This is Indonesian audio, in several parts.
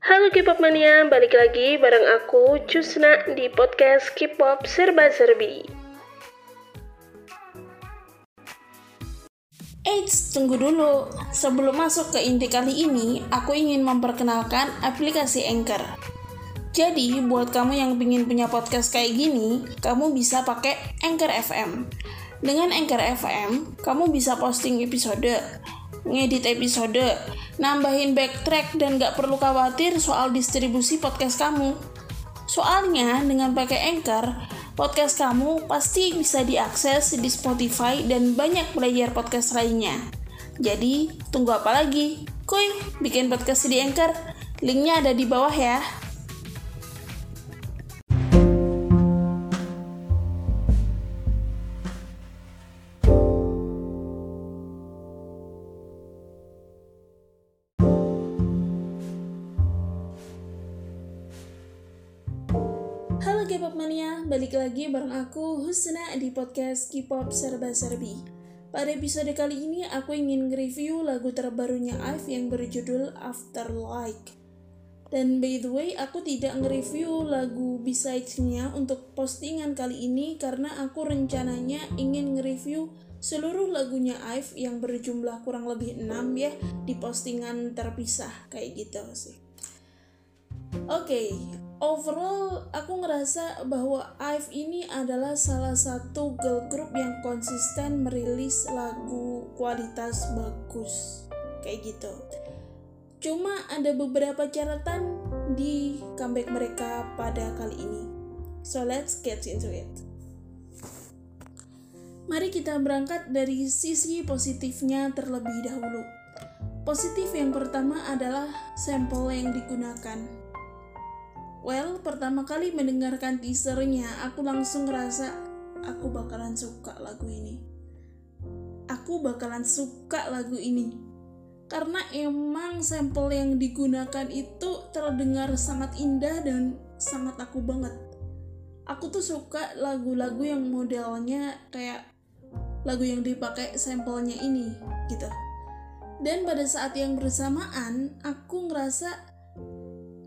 Halo K-pop mania, balik lagi bareng aku Cusna di podcast K-pop Serba Serbi. Eits, tunggu dulu. Sebelum masuk ke inti kali ini, aku ingin memperkenalkan aplikasi Anchor. Jadi, buat kamu yang ingin punya podcast kayak gini, kamu bisa pakai Anchor FM. Dengan Anchor FM, kamu bisa posting episode, ngedit episode, nambahin backtrack dan gak perlu khawatir soal distribusi podcast kamu. Soalnya dengan pakai Anchor, podcast kamu pasti bisa diakses di Spotify dan banyak player podcast lainnya. Jadi, tunggu apa lagi? Kuy, bikin podcast di Anchor. Linknya ada di bawah ya. K-pop mania, balik lagi bareng aku Husna di podcast K-pop Serba Serbi. Pada episode kali ini aku ingin nge-review lagu terbarunya IVE yang berjudul Afterlife. Dan by the way, aku tidak nge-review lagu besides-nya untuk postingan kali ini karena aku rencananya ingin nge-review seluruh lagunya IVE yang berjumlah kurang lebih 6 ya di postingan terpisah kayak gitu sih. Oke, overall aku ngerasa bahwa IVE ini adalah salah satu girl group yang konsisten merilis lagu kualitas bagus kayak gitu. Cuma ada beberapa catatan di comeback mereka pada kali ini. So let's get into it. Mari kita berangkat dari sisi positifnya terlebih dahulu. Positif yang pertama adalah sampel yang digunakan. Well, pertama kali mendengarkan teasernya, aku langsung ngerasa aku bakalan suka lagu ini. Aku bakalan suka lagu ini. Karena emang sampel yang digunakan itu terdengar sangat indah dan sangat aku banget. Aku tuh suka lagu-lagu yang modelnya kayak lagu yang dipakai sampelnya ini gitu. Dan pada saat yang bersamaan, aku ngerasa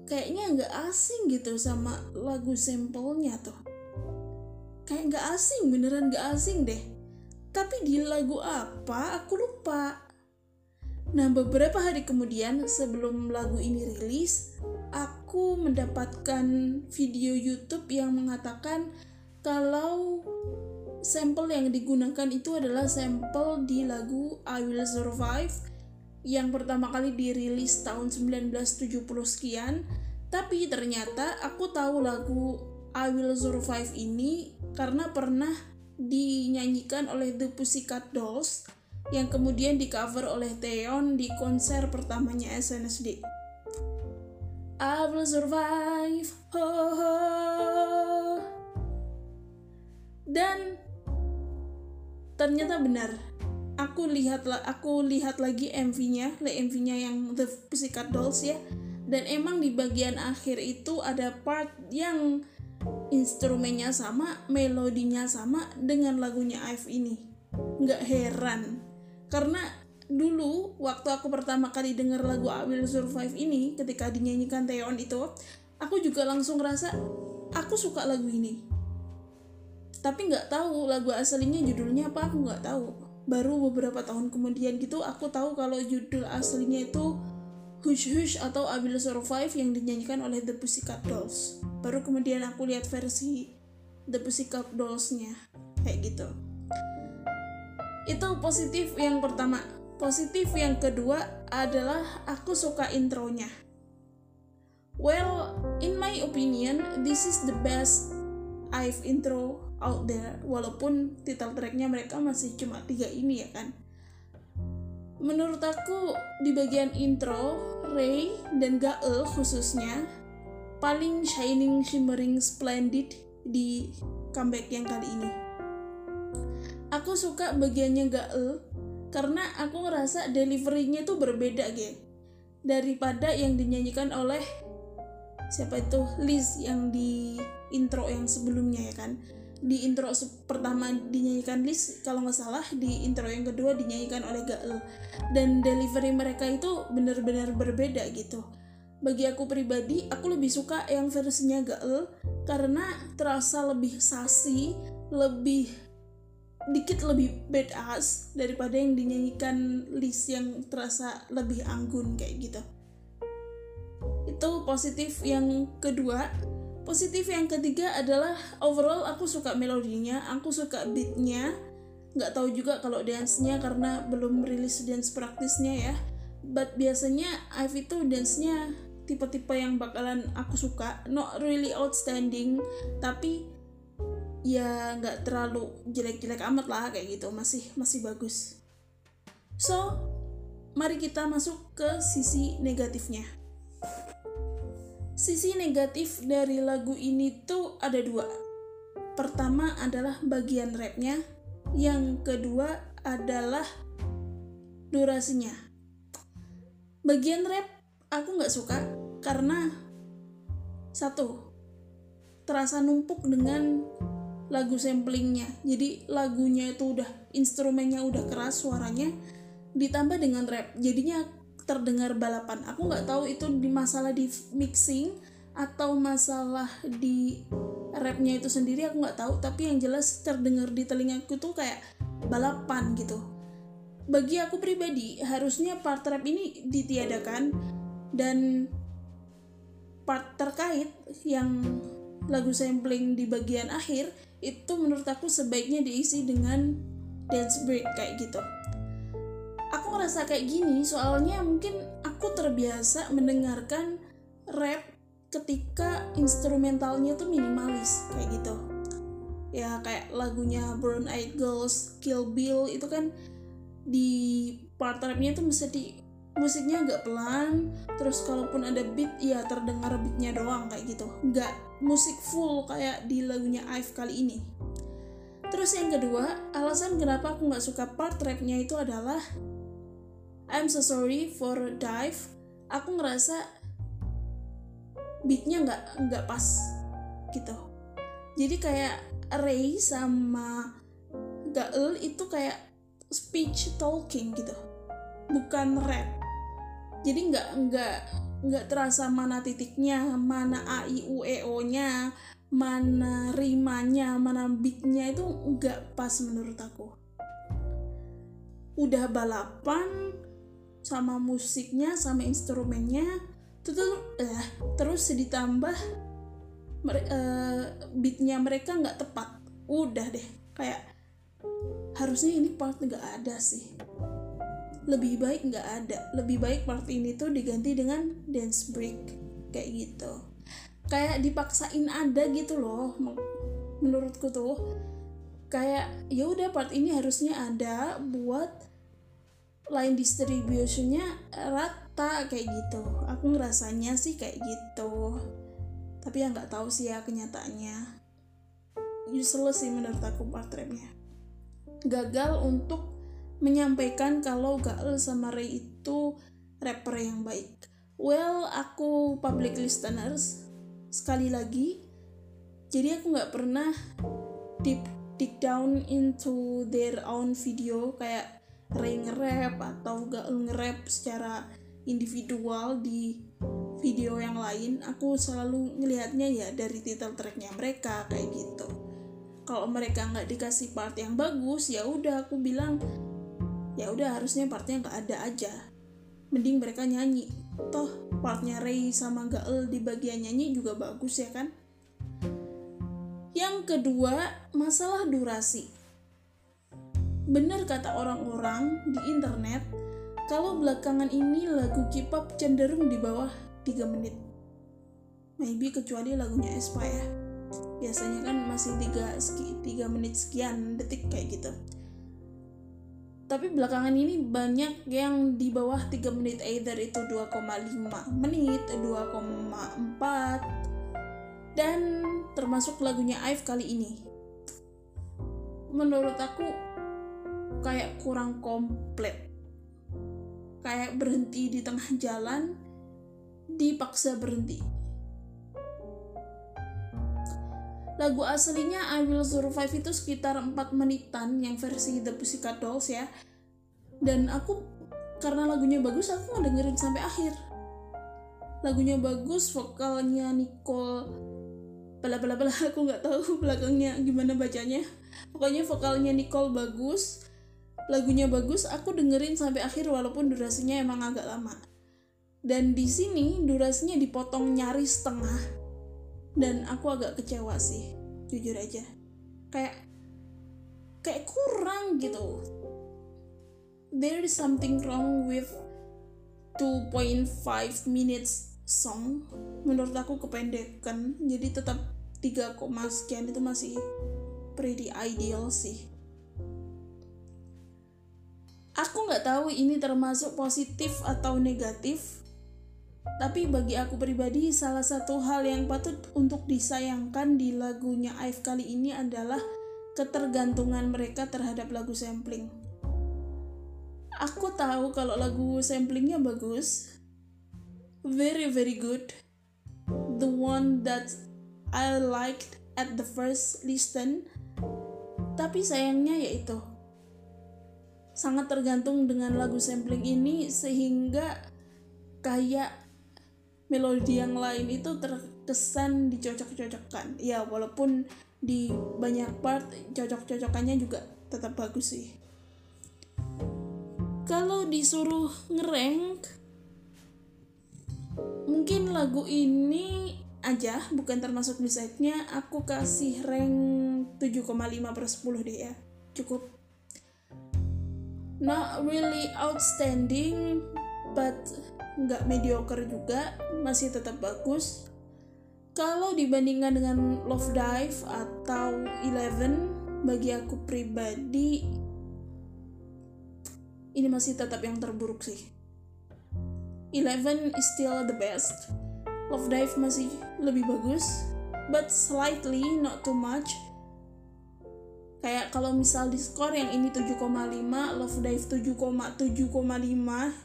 kayaknya nggak asing gitu sama lagu sampelnya tuh. Kayak nggak asing beneran nggak asing deh. Tapi di lagu apa aku lupa. Nah beberapa hari kemudian sebelum lagu ini rilis aku mendapatkan video YouTube yang mengatakan kalau sampel yang digunakan itu adalah sampel di lagu I Will Survive yang pertama kali dirilis tahun 1970 sekian tapi ternyata aku tahu lagu I Will Survive ini karena pernah dinyanyikan oleh The Pussycat Dolls yang kemudian di cover oleh Taeyeon di konser pertamanya SNSD. I will survive. Ho, ho. Dan ternyata benar aku lihat aku lihat lagi MV-nya, MV-nya yang The Pussycat Dolls ya. Dan emang di bagian akhir itu ada part yang instrumennya sama, melodinya sama dengan lagunya IVE ini. Nggak heran. Karena dulu waktu aku pertama kali denger lagu I Will Survive ini ketika dinyanyikan Taeyeon itu, aku juga langsung ngerasa aku suka lagu ini. Tapi nggak tahu lagu aslinya judulnya apa aku nggak tahu baru beberapa tahun kemudian gitu aku tahu kalau judul aslinya itu Hush Hush atau I Will Survive yang dinyanyikan oleh The Pussycat Dolls. Baru kemudian aku lihat versi The Pussycat Dolls-nya kayak gitu. Itu positif yang pertama. Positif yang kedua adalah aku suka intronya. Well, in my opinion, this is the best I've intro out there walaupun title tracknya mereka masih cuma tiga ini ya kan. Menurut aku di bagian intro Ray dan Gael khususnya paling shining shimmering splendid di comeback yang kali ini. Aku suka bagiannya Gael karena aku ngerasa deliverynya tuh berbeda gitu daripada yang dinyanyikan oleh siapa itu Liz yang di intro yang sebelumnya ya kan di intro pertama dinyanyikan Liz kalau nggak salah di intro yang kedua dinyanyikan oleh Gael. Dan delivery mereka itu benar-benar berbeda gitu. Bagi aku pribadi aku lebih suka yang versinya gael karena terasa lebih sasi lebih dikit lebih badass daripada yang dinyanyikan list yang terasa lebih anggun kayak gitu. Itu positif yang kedua positif yang ketiga adalah overall aku suka melodinya aku suka beatnya. Nggak tahu juga kalau dance-nya karena belum rilis dance praktisnya ya. But biasanya I've itu dance-nya tipe-tipe yang bakalan aku suka. Not really outstanding tapi ya nggak terlalu jelek-jelek amat lah kayak gitu. Masih masih bagus. So mari kita masuk ke sisi negatifnya sisi negatif dari lagu ini tuh ada dua. Pertama adalah bagian rapnya yang kedua adalah durasinya. Bagian rap aku nggak suka karena satu terasa numpuk dengan lagu samplingnya. Jadi lagunya itu udah instrumennya udah keras suaranya ditambah dengan rap. Jadinya terdengar balapan. Aku nggak tahu itu di masalah di mixing atau masalah di rapnya itu sendiri aku nggak tahu. Tapi yang jelas terdengar di telingaku tuh kayak balapan gitu. Bagi aku pribadi harusnya part rap ini ditiadakan dan part terkait yang lagu sampling di bagian akhir itu menurut aku sebaiknya diisi dengan dance break kayak gitu aku ngerasa kayak gini soalnya mungkin aku terbiasa mendengarkan rap ketika instrumentalnya tuh minimalis kayak gitu. Ya kayak lagunya Brown Eyed Girls, Kill Bill itu kan di part rapnya itu mesti musiknya agak pelan terus kalaupun ada beat ya terdengar beatnya doang kayak gitu. Nggak musik full kayak di lagunya Ive kali ini. Terus yang kedua alasan kenapa aku nggak suka part rapnya itu adalah I'm so sorry for dive. Aku ngerasa beatnya nggak nggak pas gitu. Jadi kayak Ray sama Gael itu kayak speech talking gitu. Bukan rap. Jadi nggak nggak nggak terasa mana titiknya mana a i u e o nya mana rimanya mana beatnya itu nggak pas menurut aku. Udah balapan sama musiknya sama instrumennya tuh eh, terus ditambah uh, beatnya mereka nggak tepat. Udah deh kayak harusnya ini part nggak ada sih. Lebih baik nggak ada. Lebih baik part ini tuh diganti dengan dance break kayak gitu. Kayak dipaksain ada gitu loh menurutku tuh. Kayak ya udah part ini harusnya ada buat line distributionnya rata kayak gitu. Aku ngerasanya sih kayak gitu. Tapi ya nggak tahu sih ya kenyataannya. Useless sih menurut aku part rapnya gagal untuk menyampaikan kalau Gael sama Ray itu rapper yang baik. Well aku public listeners sekali lagi jadi aku nggak pernah deep dig down into their own video kayak Ray nge-rap atau gak nge-rap secara individual di video yang lain aku selalu ngelihatnya ya dari title tracknya mereka kayak gitu. Kalau mereka nggak dikasih part yang bagus ya udah aku bilang ya udah harusnya partnya nggak ada aja. Mending mereka nyanyi. Toh partnya Ray sama Gael di bagian nyanyi juga bagus ya kan? Yang kedua masalah durasi Benar kata orang-orang di internet, kalau belakangan ini lagu K-pop cenderung di bawah 3 menit. Maybe kecuali lagunya Espa ya. Biasanya kan masih 3, 3 menit sekian detik kayak gitu. Tapi belakangan ini banyak yang di bawah 3 menit either itu 2,5 menit, 2,4 dan termasuk lagunya Ive kali ini. Menurut aku kayak kurang komplit. Kayak berhenti di tengah jalan dipaksa berhenti. Lagu aslinya I Will Survive itu sekitar 4 menitan yang versi The Pussycat Dolls ya. Dan aku karena lagunya bagus aku ngedengerin sampai akhir. Lagunya bagus vokalnya Nicole bela bela bela aku nggak tahu belakangnya gimana bacanya. Pokoknya vokalnya Nicole bagus lagunya bagus aku dengerin sampai akhir walaupun durasinya emang agak lama. Dan di sini durasinya dipotong nyaris setengah. Dan aku agak kecewa sih jujur aja. Kayak kayak kurang gitu. There is something wrong with 2.5 minutes song. Menurut aku kependekan. Jadi tetap 3, sekian itu masih pretty ideal sih aku nggak tahu ini termasuk positif atau negatif tapi bagi aku pribadi salah satu hal yang patut untuk disayangkan di lagunya Aif kali ini adalah ketergantungan mereka terhadap lagu sampling. Aku tahu kalau lagu samplingnya bagus. Very very good. The one that I liked at the first listen. Tapi sayangnya yaitu sangat tergantung dengan lagu sampling ini sehingga kayak melodi yang lain itu terkesan dicocok-cocokkan. Ya walaupun di banyak part cocok-cocokannya juga tetap bagus sih. Kalau disuruh ngerank mungkin lagu ini aja bukan termasuk di aku kasih rank 7,5 per 10 deh ya. Cukup not really outstanding but nggak mediocre juga masih tetap bagus kalau dibandingkan dengan Love Dive atau Eleven bagi aku pribadi ini masih tetap yang terburuk sih. Eleven is still the best. Love Dive masih lebih bagus, but slightly, not too much. Kayak kalau misal di skor yang ini 7,5, Love Dive 7,7,5,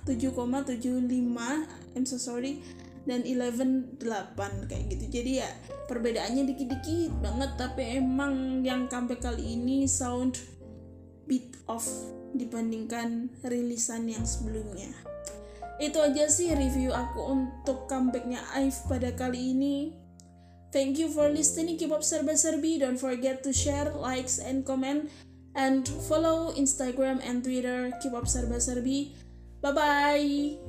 7,75, I'm so sorry, dan Eleven 8 kayak gitu. Jadi ya perbedaannya dikit-dikit banget, tapi emang yang comeback kali ini sound bit off dibandingkan rilisan yang sebelumnya. Itu aja sih review aku untuk comebacknya Aif pada kali ini. Thank you for listening K-pop Serba Serbi. Don't forget to share, likes, and comment. And follow Instagram and Twitter K-pop Serba Serbi. Bye-bye!